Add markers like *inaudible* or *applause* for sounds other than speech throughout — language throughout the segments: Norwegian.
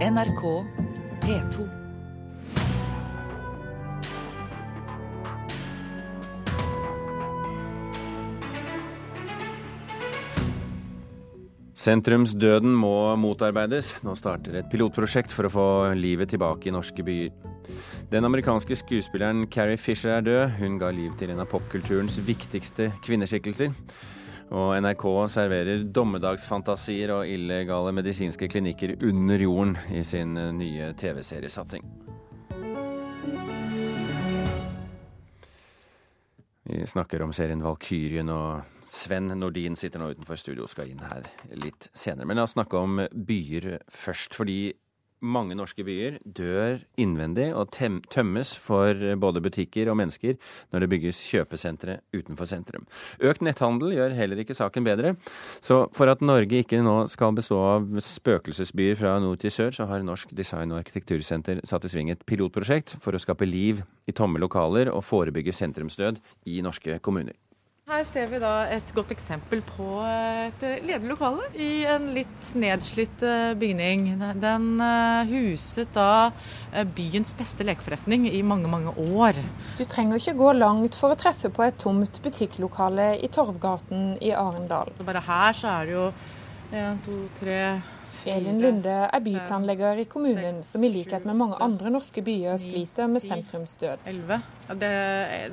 NRK P2. Sentrumsdøden må motarbeides. Nå starter et pilotprosjekt for å få livet tilbake i norske byer. Den amerikanske skuespilleren Carrie Fisher er død. Hun ga liv til en av popkulturens viktigste kvinneskikkelser. Og NRK serverer dommedagsfantasier og illegale medisinske klinikker under jorden i sin nye TV-seriesatsing. Vi snakker om serien Valkyrien, og Sven Nordin sitter nå utenfor studio og skal inn her litt senere. Men la oss snakke om byer først. Fordi mange norske byer dør innvendig og tømmes for både butikker og mennesker når det bygges kjøpesentre utenfor sentrum. Økt netthandel gjør heller ikke saken bedre. Så for at Norge ikke nå skal bestå av spøkelsesbyer fra nord til sør, så har Norsk design- og arkitektursenter satt i sving et pilotprosjekt for å skape liv i tomme lokaler og forebygge sentrumsdød i norske kommuner. Her ser vi da et godt eksempel på et ledig lokale i en litt nedslitt eh, bygning. Den eh, huset da eh, byens beste lekeforretning i mange, mange år. Du trenger ikke gå langt for å treffe på et tomt butikklokale i Torvgaten i Arendal. Bare her så er det jo en, to, tre Elin Lunde er byplanlegger i kommunen, som i likhet med mange andre norske byer sliter med sentrumsdød. 11. Det,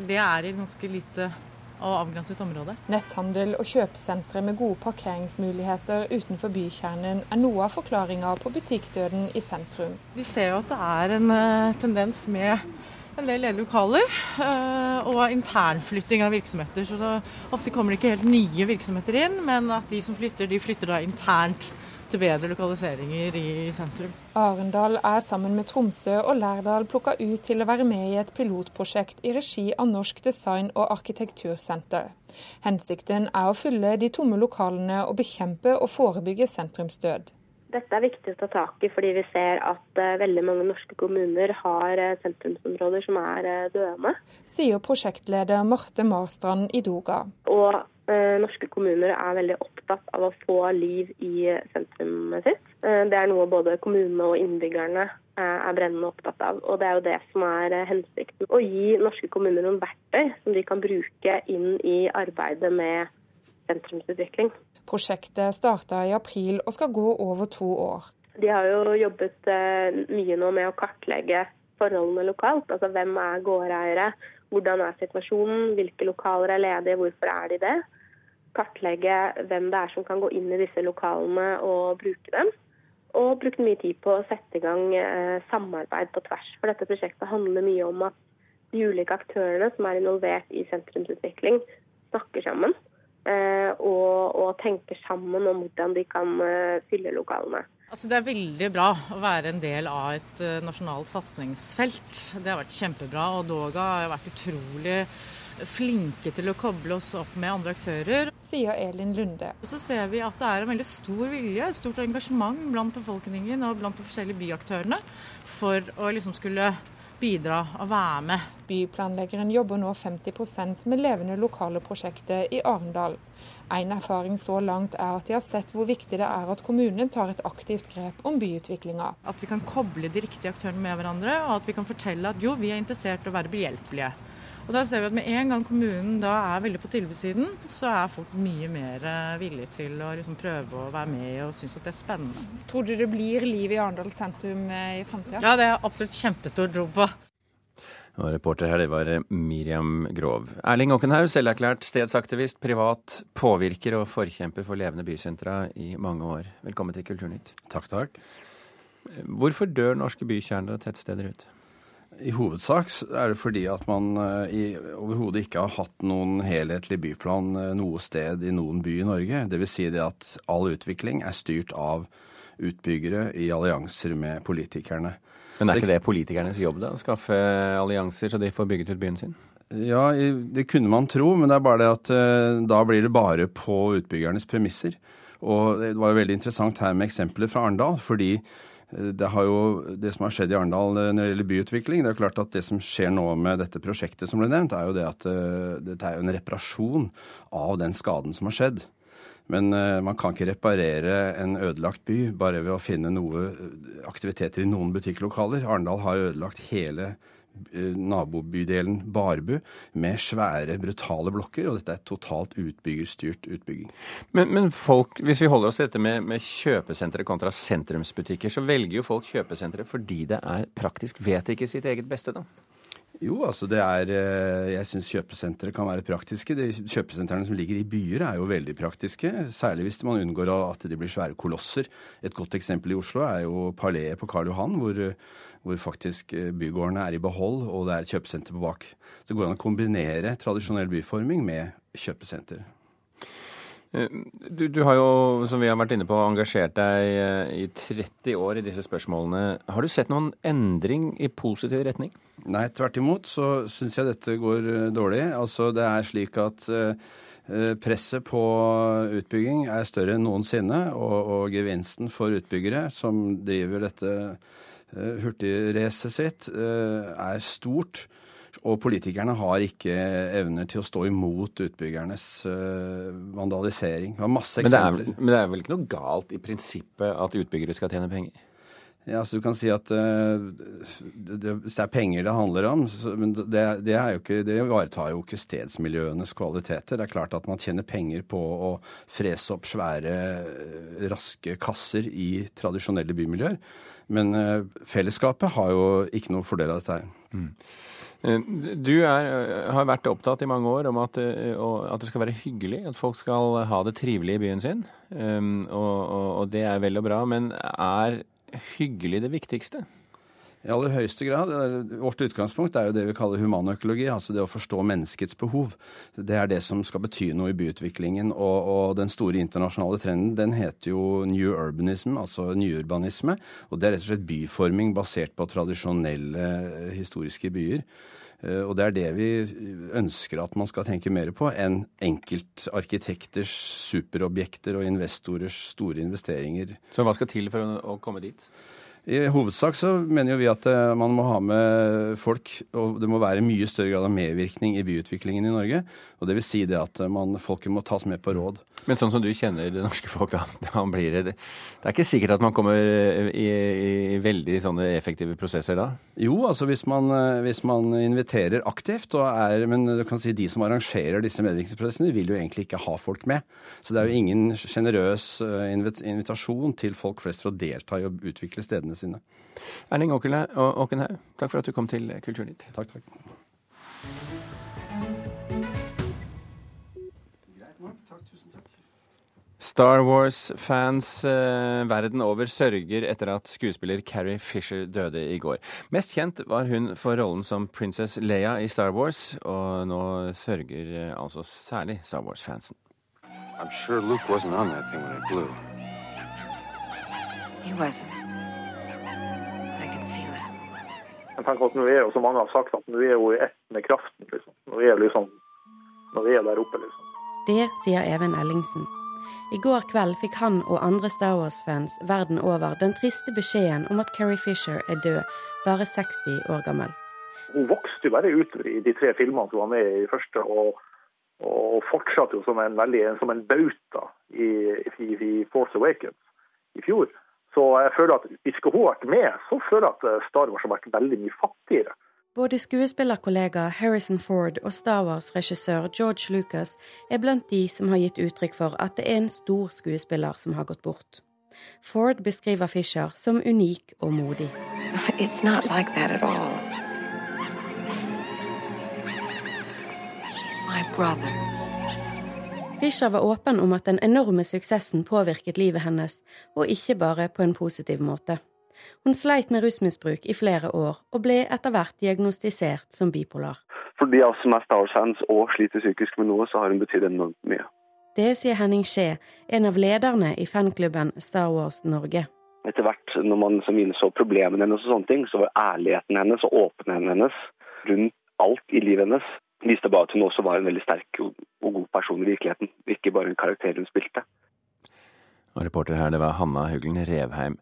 det er i ganske lite og avgrenset område. Netthandel og kjøpesentre med gode parkeringsmuligheter utenfor bykjernen er noe av forklaringa på butikkdøden i sentrum. Vi ser jo at det er en uh, tendens med en del ledige lokaler uh, og internflytting av virksomheter. Så det, ofte kommer det ikke helt nye virksomheter inn, men at de som flytter, de flytter da internt til bedre lokaliseringer i sentrum. Arendal er sammen med Tromsø og Lærdal plukka ut til å være med i et pilotprosjekt i regi av Norsk design- og arkitektursenter. Hensikten er å fylle de tomme lokalene og bekjempe og forebygge sentrumsdød. Dette er viktig å ta tak i fordi vi ser at uh, veldig mange norske kommuner har uh, sentrumsområder som er uh, døende. Sier prosjektleder Marte Marstrand i Doga. Og norske kommuner er veldig opptatt av å få liv i sentrumet sitt. det er noe både kommunene og innbyggerne er brennende opptatt av. Og det er jo det som er hensikten. Å gi norske kommuner noen verktøy som de kan bruke inn i arbeidet med sentrumsutvikling. Prosjektet starta i april og skal gå over to år. De har jo jobbet eh, mye nå med å kartlegge forholdene lokalt. Altså hvem er gårdeiere, hvordan er situasjonen, hvilke lokaler er ledige, hvorfor er de det. Kartlegge hvem det er som kan gå inn i disse lokalene og bruke dem. Og brukte mye tid på å sette i gang eh, samarbeid på tvers. For dette prosjektet handler mye om at de ulike aktørene som er involvert i sentrumsutvikling, snakker sammen. Eh, og, og, tenker sammen om hvordan de kan eh, fylle lokalene. Altså, det er veldig bra å være en del av et nasjonalt satsingsfelt. Det har vært kjempebra. Og Doga har vært utrolig flinke til å koble oss opp med andre aktører. Sier Elin Lunde. Og så ser vi at det er en veldig stor vilje, et stort engasjement blant befolkningen og blant de forskjellige byaktørene for å liksom skulle bidra og være med. Byplanleggeren jobber nå 50% med levende lokale prosjekter i Arendal. En erfaring så langt er at de har sett hvor viktig det er at kommunen tar et aktivt grep om byutviklinga. At vi kan koble de riktige aktørene med hverandre, og at vi kan fortelle at jo, vi er interessert i å være behjelpelige. Og da ser vi at Med en gang kommunen da er veldig på tilbudssiden, så er folk mye mer eh, villige til å liksom prøve å være med og synes at det er spennende. Tror du det blir liv i Arendal sentrum eh, i framtida? Ja, det har jeg absolutt kjempestor tro på. Og reporter her, det var eh, Miriam Grov. Erling Åkenhaug, selverklært stedsaktivist, privat påvirker og forkjemper for levende bysentra i mange år. Velkommen til Kulturnytt. Takk, takk. Hvorfor dør norske bykjerner og tettsteder ut? I hovedsak er det fordi at man uh, overhodet ikke har hatt noen helhetlig byplan uh, noe sted i noen by i Norge. Dvs. Si det at all utvikling er styrt av utbyggere i allianser med politikerne. Men er ikke det politikernes jobb, da? Å skaffe allianser så de får bygget ut byen sin? Ja, det kunne man tro, men det er bare det at uh, da blir det bare på utbyggernes premisser. Og det var jo veldig interessant her med eksempler fra Arendal, fordi det, jo, det som har skjedd i Arendal eh, når det gjelder byutvikling, det er klart at det som skjer nå med dette prosjektet som ble nevnt, er jo det at uh, dette er en reparasjon av den skaden som har skjedd. Men uh, man kan ikke reparere en ødelagt by bare ved å finne noe aktiviteter i noen butikklokaler. Arendal har ødelagt hele nabobydelen Barbu med svære, brutale blokker, og dette er totalt utbyggerstyrt utbygging. Men, men folk, hvis vi holder oss til dette med, med kjøpesentre kontra sentrumsbutikker, så velger jo folk kjøpesentre fordi det er praktisk. Vet ikke sitt eget beste, da? Jo, altså det er eh, Jeg syns kjøpesentre kan være praktiske. De kjøpesentrene som ligger i byer er jo veldig praktiske. Særlig hvis man unngår at de blir svære kolosser. Et godt eksempel i Oslo er jo Palais på Karl Johan, hvor, hvor faktisk eh, bygårdene er i behold og det er et kjøpesenter på bak. Så det går an å kombinere tradisjonell byforming med kjøpesenter. Eh, du, du, har jo, som vi har vært inne på, engasjert deg i 30 år i disse spørsmålene. Har du sett noen endring i positiv retning? Nei, tvert imot så syns jeg dette går eh, dårlig. Altså det er slik at eh, presset på utbygging er større enn noensinne, og, og gevinsten for utbyggere som driver dette eh, hurtigracet sitt, er stort. Og politikerne har ikke evner til å stå imot utbyggernes vandalisering. Det var masse eksempler. Men det, er, men det er vel ikke noe galt i prinsippet at utbyggere skal tjene penger? Ja, så du kan si at uh, det, Hvis det er penger det handler om, så, men det, det, ikke, det, ivaretar jo ikke stedsmiljøenes kvaliteter. Det er klart at man tjener penger på å frese opp svære, eh, raske kasser i tradisjonelle bymiljøer. Men uh, fellesskapet har jo ikke noe fordel av dette her. Mm. Du er, har vært opptatt i mange år om at, at, det skal være hyggelig, at folk skal ha det trivelig i byen sin. Um, og, og, og det er vel og bra, men er hyggelig det viktigste? I aller høyeste grad. Vårt utgangspunkt er jo det vi kaller humanøkologi, altså det å forstå menneskets behov. Det er det som skal bety noe i byutviklingen. Og, og den store internasjonale trenden den heter jo new urbanism, altså nyurbanisme. Og det er rett og slett byforming basert på tradisjonelle eh, historiske byer. Eh, og det er det vi ønsker at man skal tenke mer på, enn enkeltarkitekters superobjekter og investorers store investeringer. Så hva skal til for å komme dit? I hovedsak så mener jo vi at eh, man må ha med folk, og det må være mye større grad av medvirkning i byutviklingen i Norge. Og det vil si det at eh, man, folket må tas med på råd. Men sånn som du kjenner det norske folk, da, *laughs* da blir det, det er ikke sikkert at man kommer i, i veldig sånne effektive prosesser da? Jo, altså hvis man, eh, hvis man inviterer aktivt, og er, men du kan si de som arrangerer disse medvirkningsprosessene, vil jo egentlig ikke ha folk med. Så det er jo ingen sjenerøs invitasjon til folk flest for å delta i å utvikle stedene sine. Erling Åkenhaug, takk for at du kom til Kulturnytt. Takk, takk. Star Wars-fans eh, verden over sørger etter at skuespiller Carrie Fisher døde i går. Mest kjent var hun for rollen som prinsesse Leia i Star Wars, og nå sørger eh, altså særlig Star Wars-fansen. I'm sure Luke wasn't on that thing when it blew. He wasn't. Jeg tenker at nå er jo, som mange har sagt, at nå er hun i ett med kraften. liksom. Nå er, liksom, nå er der oppe, liksom. Det sier Even Ellingsen. I går kveld fikk han og andre Star Wars-fans verden over den triste beskjeden om at Carrie Fisher er død, bare 60 år gammel. Hun vokste jo bare utover i de tre filmene som var med i første, og, og fortsatte jo som en, veldig, som en bauta i, i, i Force Awakens i fjor. Så jeg føler at hvis ikke hun har vært med, så føler jeg at eh, Star Wars har vært veldig mye fattigere. Både skuespillerkollega Harrison Ford og Star Wars-regissør George Lucas er blant de som har gitt uttrykk for at det er en stor skuespiller som har gått bort. Ford beskriver Fisher som unik og modig. It's not like that at all. He's my brother. Fischer var åpen om at den enorme suksessen påvirket livet hennes, og ikke bare på en positiv måte. Hun sleit med rusmisbruk i flere år, og ble etter hvert diagnostisert som bipolar. For de av oss som er Star Wars-fans og sliter psykisk med noe, så har hun betydd enormt mye. Det sier Henning Skje, en av lederne i fanklubben Star Wars Norge. Etter hvert, når man som innså problemene hennes og sånne ting, så var ærligheten hennes og åpenheten hennes rundt alt i livet hennes viste bare at hun også var en veldig sterk og god person i virkeligheten, ikke bare en karakter hun spilte. Og reporter her, det var Hanna Huglen Revheim.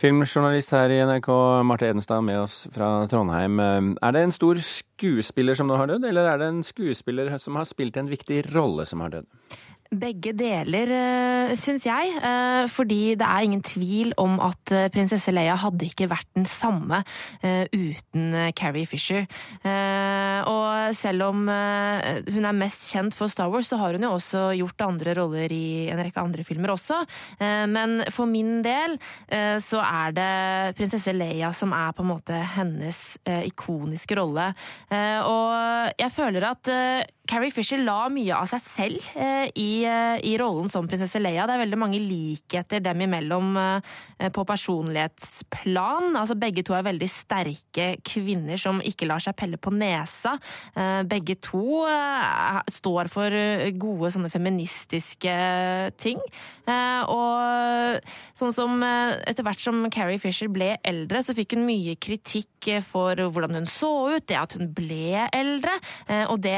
Filmjournalist her i NRK, Marte Edenstad med oss fra Trondheim. Er det en stor skuespiller som nå har dødd, eller er det en skuespiller som har spilt en viktig rolle som har dødd? Begge deler, eh, syns jeg. Eh, fordi det er ingen tvil om at eh, prinsesse Leia hadde ikke vært den samme uten Carrie Fisher. Og selv om hun er mest kjent for Star Wars, så har hun jo også gjort andre roller i en rekke andre filmer også. Men for min del så er det prinsesse Leia som er på en måte hennes ikoniske rolle. Og jeg føler at Carrie Fisher la mye av seg selv i, i, rollen som prinsesse Leia. Det er veldig mange likheter dem imellom eh, på personlighetsplan. Altså, begge to er veldig sterke kvinner som ikke lar seg pelle på nesa. Eh, begge to eh, står for gode sånne feministiske ting. og sånn som etter hvert som Carrie Fisher ble eldre, så fikk hun mye kritikk for hvordan hun så ut, det at hun ble eldre. og det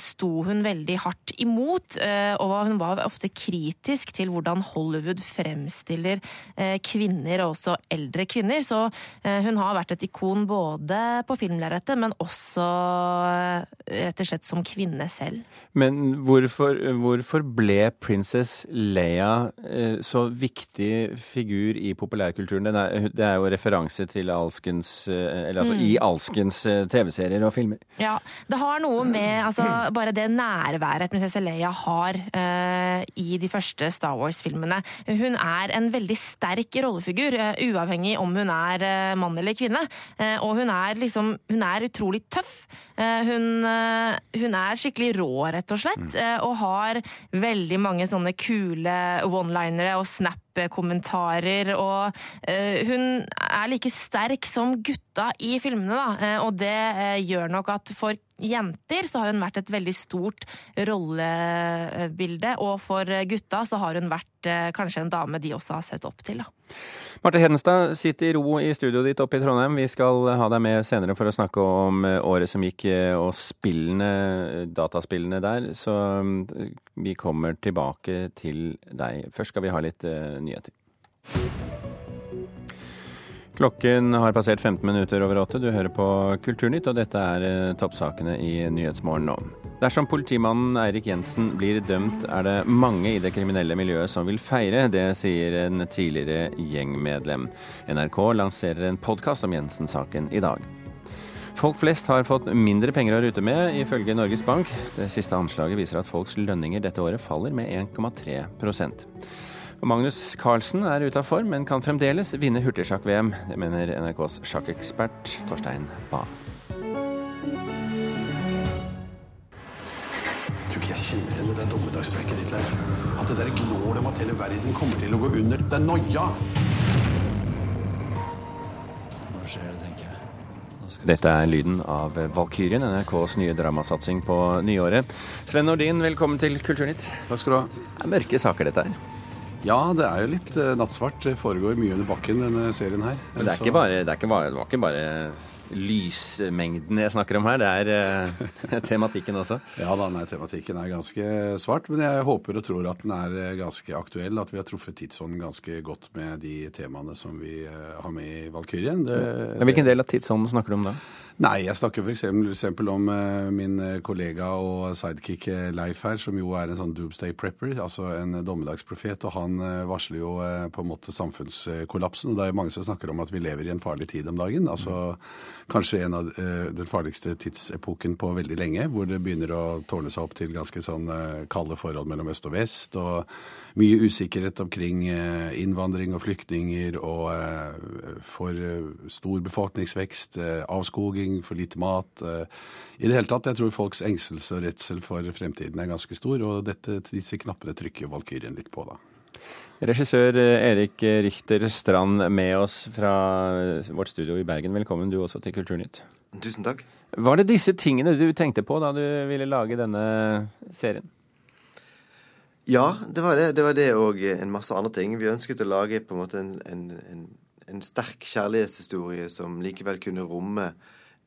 sto hun veldig hardt imot, eh, og hun var ofte kritisk til hvordan Hollywood fremstiller eh, kvinner, og også eldre kvinner. Så eh, hun har vært et ikon både på filmlerretet, men også rett og slett som kvinne selv. Men hvorfor, hvorfor ble Princess Leia så viktig figur i populærkulturen? Det er, det er jo referanse til alskens, eller altså mm. i alskens TV-serier og filmer. Ja, det har noe med altså, bare det nærværet prinsesse Leia har i de første Star Wars-filmene. Hun er en veldig sterk rollefigur, uh, uavhengig om hun er uh, mann eller kvinne. og hun er liksom Hun er utrolig tøff. Hun, hun, er skikkelig rå, rett og slett, og har veldig mange sånne kule one-linere og snap-kommentarer. Og hun er like sterk som gutta i filmene, da. og det gjør nok at for jenter så har hun vært et veldig stort rollebilde, og for gutta så har hun vært eh, kanskje en dame de også har sett opp til. da. Marte Hedenstad, sitt i ro i studioet ditt oppe i Trondheim. Vi skal ha deg med senere for å snakke om eh, året som gikk eh, og spillene, dataspillene der. Så vi kommer tilbake til deg. Først skal vi ha litt nyheter. Klokken har passert 15 minutter over åtte. Du hører på Kulturnytt, og dette er eh, toppsakene i Nyhetsmorgen nå. Dersom politimannen Eirik Jensen blir dømt, er det mange i det kriminelle miljøet som vil feire. Det sier en tidligere gjengmedlem. NRK lanserer en podkast om Jensen-saken i dag. Folk flest har fått mindre penger å rute med, ifølge Norges Bank. Det siste anslaget viser at folks lønninger dette året faller med 1,3 og Magnus Carlsen er ute av form, men kan fremdeles vinne hurtigsjakk-VM. Det mener NRKs sjakkekspert Torstein Bae. Tror ikke jeg kjenner henne, det dommedagspreiket ditt, Leif. At det der gnålet om at hele verden kommer til å gå under. Det er noia! Nå skjer det, tenker jeg. Dette er lyden av Valkyrien, NRKs nye dramasatsing på nyåret. Sven Nordin, velkommen til Kulturnytt. Takk skal du ha. Det er mørke saker, dette her. Ja, det er jo litt uh, nattsvart. Det foregår mye under bakken, denne serien her. Men det, er ikke bare, det, er ikke bare, det var ikke bare lysmengden jeg snakker om her, det er uh, *laughs* tematikken også? Ja da, nei, tematikken er ganske svart, men jeg håper og tror at den er eh, ganske aktuell. At vi har truffet tidsånden ganske godt med de temaene som vi har med i Valkyrien. Hvilken del av tidsånden snakker du om da? Nei, jeg snakker f.eks. om uh, min kollega og sidekick Leif her, som jo er en sånn doomsday prepper, altså en dommedagsprofet. Og han varsler jo på en måte samfunnskollapsen. Og det er jo mange som snakker om at vi lever i en farlig tid om dagen. Altså kanskje en av den farligste tidsepoken på veldig lenge, hvor det begynner å tårne seg opp til ganske sånn kalde forhold mellom øst og vest. og mye usikkerhet omkring innvandring og flyktninger og for stor befolkningsvekst, avskoging avskoging, for lite mat. Eh, I det hele tatt, jeg tror folks engstelse og redsel for fremtiden er ganske stor, og dette, disse knappene trykker Valkyrien litt på, da. Regissør eh, Erik Richter Strand med oss fra vårt studio i Bergen. Velkommen du også til Kulturnytt. Tusen takk. Var det disse tingene du tenkte på da du ville lage denne serien? Ja, det var det. Det var det og en masse andre ting. Vi ønsket å lage på en måte en, en, en, en sterk kjærlighetshistorie som likevel kunne romme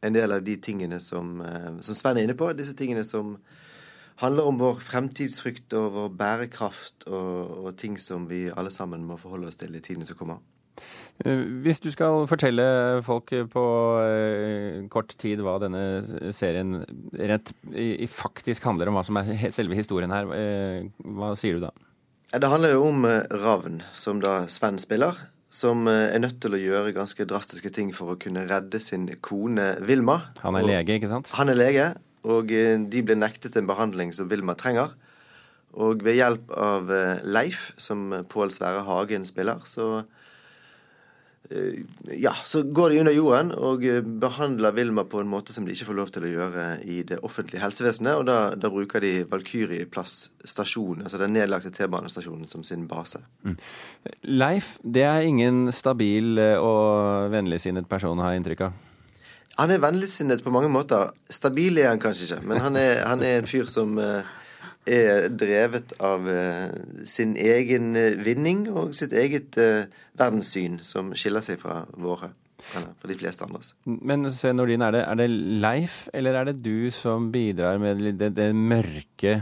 en del av de tingene som, eh, som Sven er inne på. Disse tingene som handler om vår fremtidsfrykt og vår bærekraft og, og, ting som vi alle sammen må forholde oss til i tiden som kommer. Eh, Hvis du skal fortelle folk på eh, kort tid hva denne serien rett faktisk handler om, hva som er selve historien her, hva sier du da? Det handler jo om Ravn, som da Sven spiller. Som eh, er nødt til å gjøre ganske drastiske ting for å kunne redde sin kone Vilma. Han er lege, ikke sant? Han er lege, og eh, de ble nektet en behandling som Vilma trenger. Og ved hjelp av eh, Leif, som Pål Sverre Hagen spiller, så ja, så går de under jorden og eh, behandler Vilma på en måte som de ikke får lov til å gjøre i det offentlige helsevesenet. Og da, da bruker de Valkyrieplass stasjon, altså den nedlagte T-banestasjonen, som sin base. Leif, det er ingen stabil eh, og vennligsinnet person, har jeg inntrykk av. Han er vennligsinnet på mange måter. Stabil er han kanskje ikke, men han er, han er en fyr som eh, er drevet av eh, sin egen eh, vinning og sitt eget eh, verdenssyn, som skiller seg fra våre. Eller fra de fleste andres. Men Sven Nordin, er det, er det Leif, eller er det du som bidrar med det, det mørke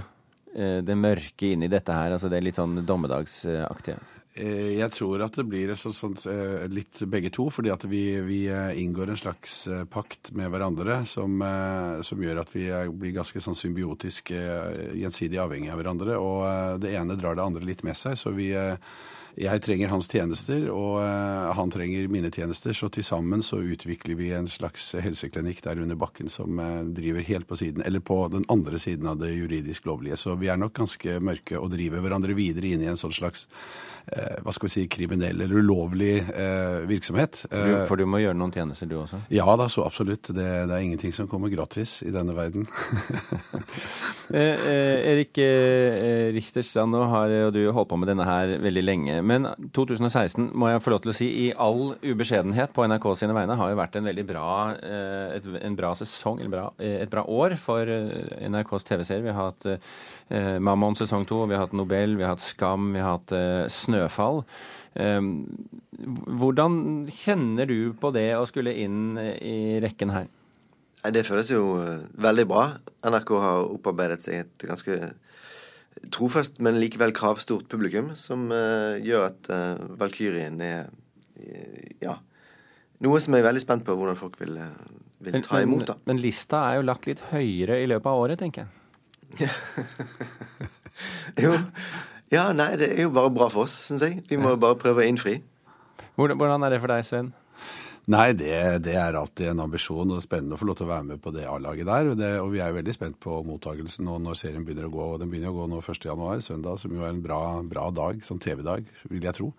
det mørke inni dette her, altså det litt sånn dommedagsaktige? Eh, Jeg tror at det blir sånn, sånn, litt begge to, fordi at vi, vi eh, inngår en slags pakt med hverandre som, som gjør at vi blir ganske sånn symbiotisk gjensidig avhengig av hverandre. Og det ene drar det andre litt med seg. Så vi jeg trenger hans tjenester, og eh, han trenger mine tjenester. Så til sammen så utvikler vi en slags helseklinikk der under bakken som eh, driver helt på siden, eller på den andre siden av det juridisk lovlige. Så vi er nok ganske mørke og driver hverandre videre inn i en sånn slags eh, hva skal vi si, kriminell eller ulovlig virksomhet. For du, for du må gjøre noen tjenester, du også? ja da, så absolutt. Det, det er ingenting som kommer gratis i denne verden. *laughs* Erik Richterstrand, nå har jo du holdt på med denne her veldig lenge. Men 2016, må jeg få lov til å si, i all ubeskjedenhet på NRK sine vegne, har jo vært en veldig bra, eh, et, en bra sesong, eller bra, eh, et bra år for eh, NRKs tv-serie. Vi har hatt eh, Mammon sesong to, vi har hatt Nobel, vi har hatt Skam, vi har hatt eh, Snøfall. Eh, Hvordan kjenner du på det å skulle inn i rekken her? Det føles jo veldig bra. NRK har opparbeidet seg et ganske trofast, men likevel kravstort publikum, som uh, gjør at uh, Valkyrien er eh, ja, noe som jeg er veldig spent på hvordan folk vil, vil ta imot. da. men lista er jo lagt litt høyere i løpet av året, tenker jeg. *laughs* Jo, ja, nei, det er jo bare bra for oss, syns jeg. Vi må bare prøve å innfri. Hvordan er det for deg, Sven? Nei, det, det er alltid en ambisjon, og spennende å få lov til å være med på det A-laget der. Det, og vi er jo veldig spent på mottagelsen nå når serien begynner å gå. og Den begynner å gå nå 1. januar, søndag, som jo er en bra, bra dag, sånn TV-dag, vil jeg tro.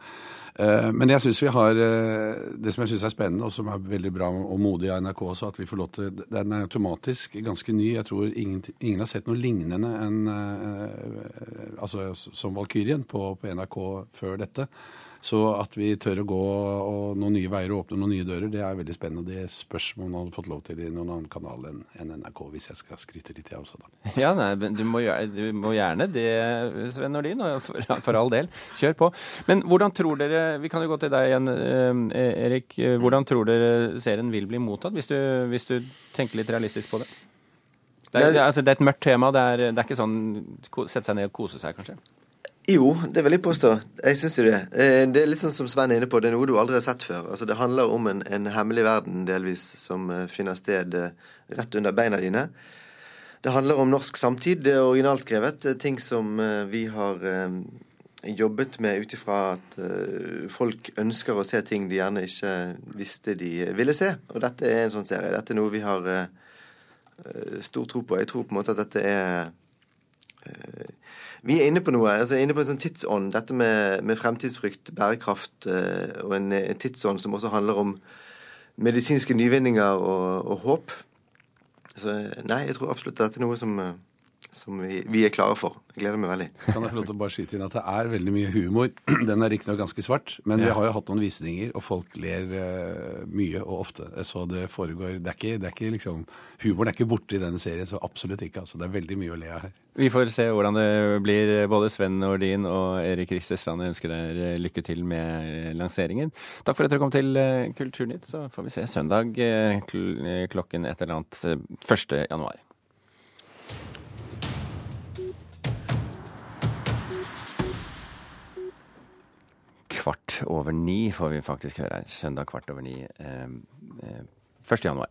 Eh, men jeg synes vi har eh, Det som jeg syns er spennende, og som er veldig bra og modig av NRK også, at vi får lov til Den er automatisk ganske ny. Jeg tror ingen, ingen har sett noe lignende enn eh, altså, som Valkyrien på, på NRK før dette. Så at vi tør å gå og noen nye veier og åpne noen nye dører, det er veldig spennende. Det spørs om man hadde fått lov til i noen annen kanal enn NRK, hvis jeg skal skryte litt, jeg også, da. *laughs* Ja, nei, men du må, du må gjerne det, Sven Nordin, og for, for all del. Kjør på. Men hvordan tror dere Vi kan jo gå til deg igjen, eh, Erik. Hvordan tror dere serien vil bli mottatt, hvis du, hvis du tenker litt realistisk på det? Det er, det er, altså, det er et mørkt tema. Det er, det er ikke sånn sette seg ned og kose seg, kanskje. Jo, det vil jeg påstå. Jeg syns jo det. Eh, Det er litt sånn som Sven er inne på, det er noe du aldri har sett før. Altså, det handler om en, en hemmelig verden, delvis, som eh, finner sted eh, rett under beina dine. Det handler om norsk samtid. Det er originalskrevet. Ting som vi har jobbet med ut ifra at folk ønsker å se ting de gjerne ikke visste de ville se. Og dette er en sånn serie. Dette er noe vi har stor tro på. Jeg tror på en måte at dette er vi er inne på noe. altså inne på en sånn tidsånd. Dette med, med fremtidsfrykt, bærekraft eh, og en, tidsånd som også handler om medisinske nyvinninger og, og håp. Så nei, jeg tror absolutt dette er noe som, eh, som vi, vi er klare for. Jeg gleder meg veldig. Kan jeg få lov til å bare skyte inn at det er veldig mye humor. *clears throat* Den er riktignok ganske svart, men vi har jo hatt noen visninger, og folk ler uh, mye og ofte. Så det foregår Det er ikke, det er ikke liksom Humoren er ikke borte i denne serien, så absolutt ikke. Altså, det er veldig mye å le av her. Vi får se hvordan det blir. Både Sven Nordin og Erik Jeg ønsker dere lykke til med lanseringen. Takk for at dere kom til eh, Kulturnytt. Så får vi se søndag eh, kl- eh, klokken et eller annet eh, 1. januar. Kvart over ni, får vi faktisk høre her. Søndag kvart over ni eh, 1. januar.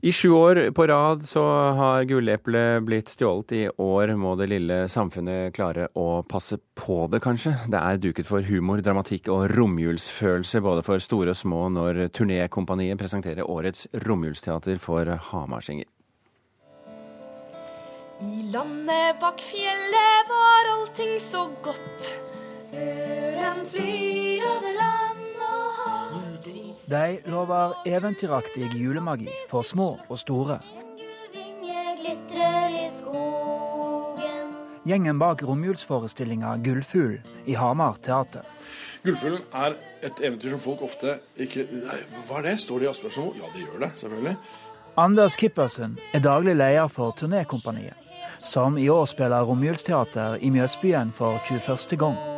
I sju år på rad så har gulleplet blitt stjålet. I år må det lille samfunnet klare å passe på det, kanskje. Det er duket for humor, dramatikk og romjulsfølelse både for store og små når Turnékompaniet presenterer årets romjulsteater for hamarsinger. I landet bak fjellet var allting så godt. Fuglen flyr over land og hav. De lover eventyraktig julemagi for små og store. Gjengen bak romjulsforestillinga Gullfugl i Hamar teater. Gullfuglen er et eventyr som folk ofte ikke Nei, Hva er det? Står det i Asbjørnsen? Ja, det gjør det, selvfølgelig. Anders Kippersen er daglig leder for Turnékompaniet, som i år spiller romjulsteater i Mjøsbyen for 21. gang.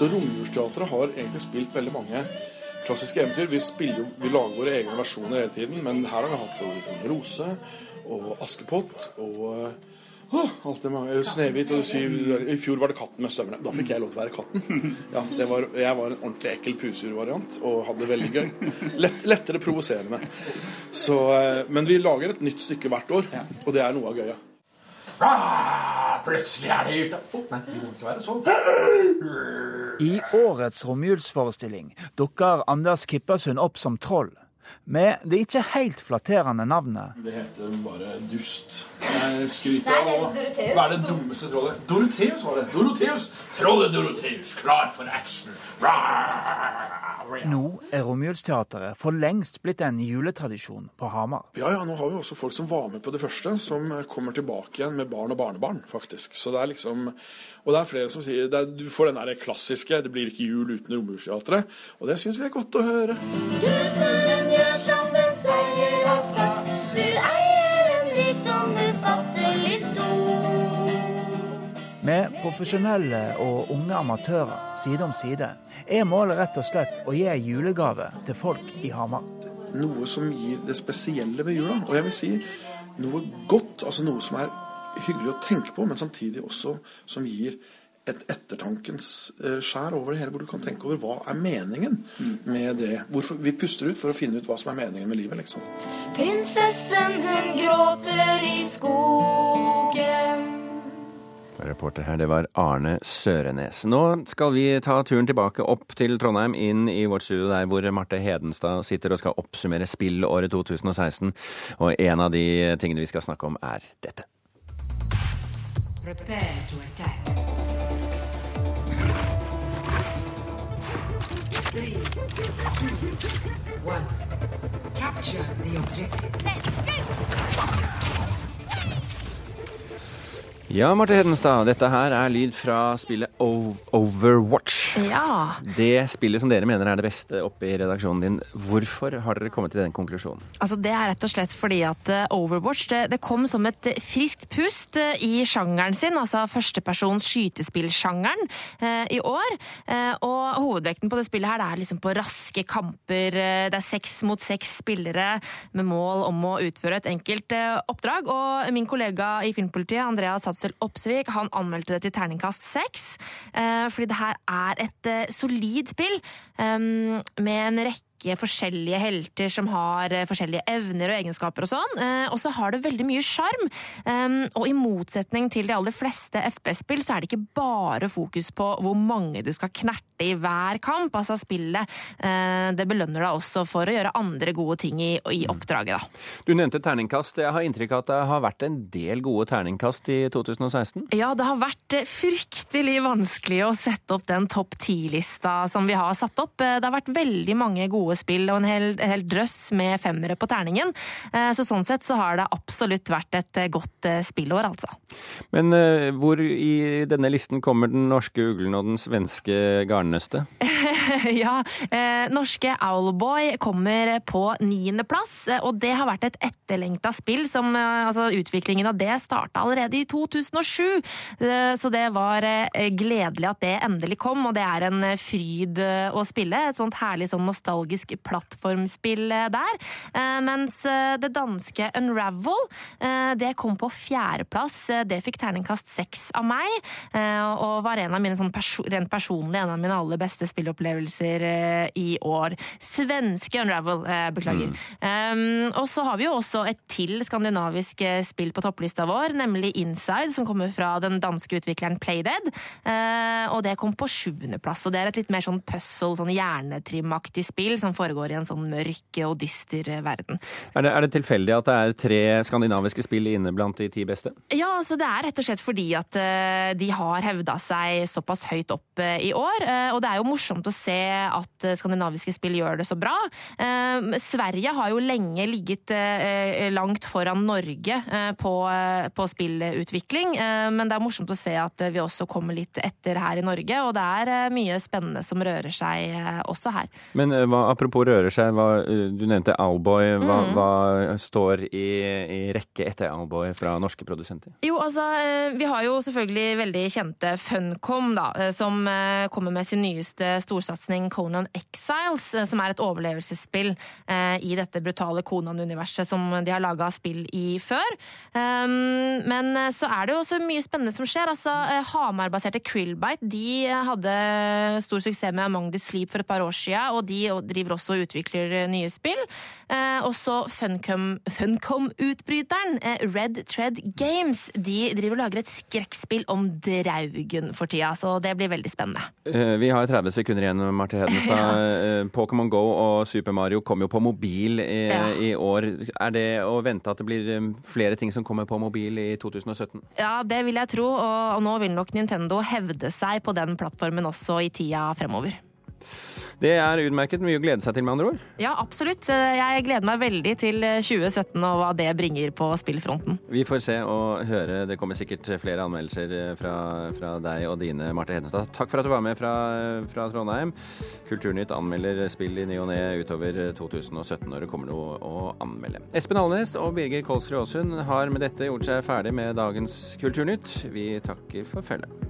Så Romjulsteatret har egentlig spilt veldig mange klassiske eventyr. Vi, spiller, vi lager våre egne versjoner hele tiden, men her har vi hatt Rose og Askepott og Oh, alt det mange, Snehvit og syv I fjor var det Katten med støvlene. Da fikk jeg lov til å være katten. Ja, var, jeg var en ordentlig ekkel pusurvariant og hadde det veldig gøy. Lett, lettere provoserende. Så, eh, men vi lager et nytt stykke hvert år, og det er noe av gøya. Plutselig er de ute. Oh, nei, det må ikke være sånn. I årets romjulsforestilling dukker Anders Kippersund opp som troll. Med det ikke helt flatterende navnet. Det heter bare dust. Jeg skryter av å være det dummeste trollet. Dorotheus var det. Dorotheus. Trollet Dorotheus, klar for action. Nå er Romjulsteatret for lengst blitt en juletradisjon på Hamar. Ja, ja, nå har vi også folk som var med på det første, som kommer tilbake igjen med barn og barnebarn, faktisk. Så det er liksom Og det er flere som sier er, Du får den der klassiske 'Det blir ikke jul uten Romjulsteatret', og det syns vi er godt å høre. Gullfuglen gjør som den sier har sagt. Du eier en rikdom ufattelig stor. Med profesjonelle og unge amatører side om side er målet rett og slett å gi julegave til folk i Hamar. Noe som gir det spesielle ved jula. Og jeg vil si noe godt, altså noe som er hyggelig å tenke på, men samtidig også som gir et ettertankens skjær over det hele, hvor du kan tenke over hva er meningen med det. Hvorfor vi puster ut for å finne ut hva som er meningen med livet, liksom. Prinsessen hun gråter i skogen. Reporter her, det var Arne Sørenes. Nå skal vi ta turen tilbake opp til Trondheim, inn i vårt studio der hvor Marte Hedenstad sitter og skal oppsummere spillåret 2016. Og en av de tingene vi skal snakke om, er dette. Prepare to attack. Three, two, one. Capture the objective. Ja, Marte Hedenstad, dette her er lyd fra spillet Overwatch. Ja. Det spillet som dere mener er det beste oppe i redaksjonen din. Hvorfor har dere kommet til den konklusjonen? Altså Det er rett og slett fordi at eh, Overwatch det, det kom som et friskt pust eh, i sjangeren sin, altså førstepersons skytespillsjangeren, eh, i år. Eh, og hovedvekten på det spillet her det er liksom på raske kamper. eh, Det er seks mot seks spillere med mål om å utføre et enkelt eh, oppdrag. Og min kollega i Filmpolitiet, Andrea Andreas Hatzel Opsvik, han anmeldte det til terningkast seks. Eh, fordi det her er et eh, solid spill eh, med en rekke forskjellige helter som har eh, forskjellige evner og egenskaper og sånn. Eh, og så har det veldig mye sjarm. Og i motsetning til de aller fleste FPS-spill, så er det ikke bare fokus på hvor mange du skal knerte i hver kamp. Altså spillet eh, det belønner deg også for å gjøre andre gode ting i, i oppdraget, da. Du nevnte terningkast. Jeg har inntrykk av at det har vært en del gode terningkast i 2016? Ja, det har vært fryktelig vanskelig å sette opp den topp ti-lista som vi har satt opp. Det har vært veldig mange gode spill og en hel, hel drøss med femmere på terningen. Eh, Så sånn sett så har det absolutt vært et eh, godt eh, spillår, altså. Men hvor i denne listen kommer den norske uglen og den svenske garnnøstet? *laughs* ja, eh, norske Owlboy kommer på niendeplass, og det har vært et etterlengta spill. Som, altså, utviklingen av det starta allerede i 2007, eh, så det var gledelig at det endelig kom. Og det er en fryd å spille. Et sånt herlig sånn nostalgisk skandinavisk plattformspill der. Mens det danske Unravel det kom på fjerdeplass. Det fikk terningkast seks av meg, og var en av mine sånn perso rent personlig en av mine aller beste spillopplevelser i år. Svenske Unravel, beklager. Mm. og så har vi jo også et til skandinavisk spill på topplista vår, nemlig Inside, som kommer fra den danske utvikleren Playdead. og det kom på sjuendeplass. Og det er et litt mer sånn puzzle, sånn hjernetrimaktig spill som foregår i en sånn mørk og dyster verden. Er det, er det tilfeldig at det er tre skandinaviske spill inne blant de ti beste? Ja, altså det er rett og slett fordi at uh, de har hevda seg såpass høyt opp uh, i år. Og det er jo morsomt å se at skandinaviske spill gjør det så bra. Sverige har jo lenge ligget langt foran Norge på, på spillutvikling, men det er morsomt å se at vi også kommer litt etter her i Norge, og det er mye spennende som rører seg også her. Men hva, apropos rører seg, hva, du nevnte Alboy. Hva, mm. hva står i, i, rekke etter Alboy fra norske produsenter? Jo, altså, vi har jo selvfølgelig veldig kjente Funcom, da, som kommer med sin nyeste storsatsing Conan Exiles, som er et overlevelsesspill i dette brutale Conan-universet som de har laga spill i før. Men så er det jo også mye spennende som skjer. Altså, Hamar-baserte Krillbite de hadde stor suksess med Among the Sleep for et par år siden, og de driver også og utvikler nye spill. Også Funcom-utbryteren Red Tread Games de driver og lager et skrekkspill om Draugen for tida, så det blir veldig spennende. Vi har 30 sekunder igjen, Marte Hedenstad. *laughs* Ja. Pokémon Go og Super Mario kom jo på mobil i, ja. i, år. Er det å vente at det blir flere ting som kommer på mobil i 2017? Ja, det vil jeg tro, og, og nå vil nok Nintendo hevde seg på den plattformen også i tida fremover. Det er utmerket. Mye å glede seg til, med andre ord. Ja, absolutt. Jeg gleder meg veldig til 2017 og hva det bringer på spillfronten. Vi får se og høre. Det kommer sikkert flere anmeldelser fra, fra deg og dine, Marte Hedenstad. Takk for at du var med fra, fra Trondheim. Kulturnytt anmelder spill i ny og ne utover 2017 når det kommer noe å anmelde. Espen Alnes og Birger Kolsrud Aasund har med dette gjort seg ferdig med dagens Kulturnytt. Vi takker for følget.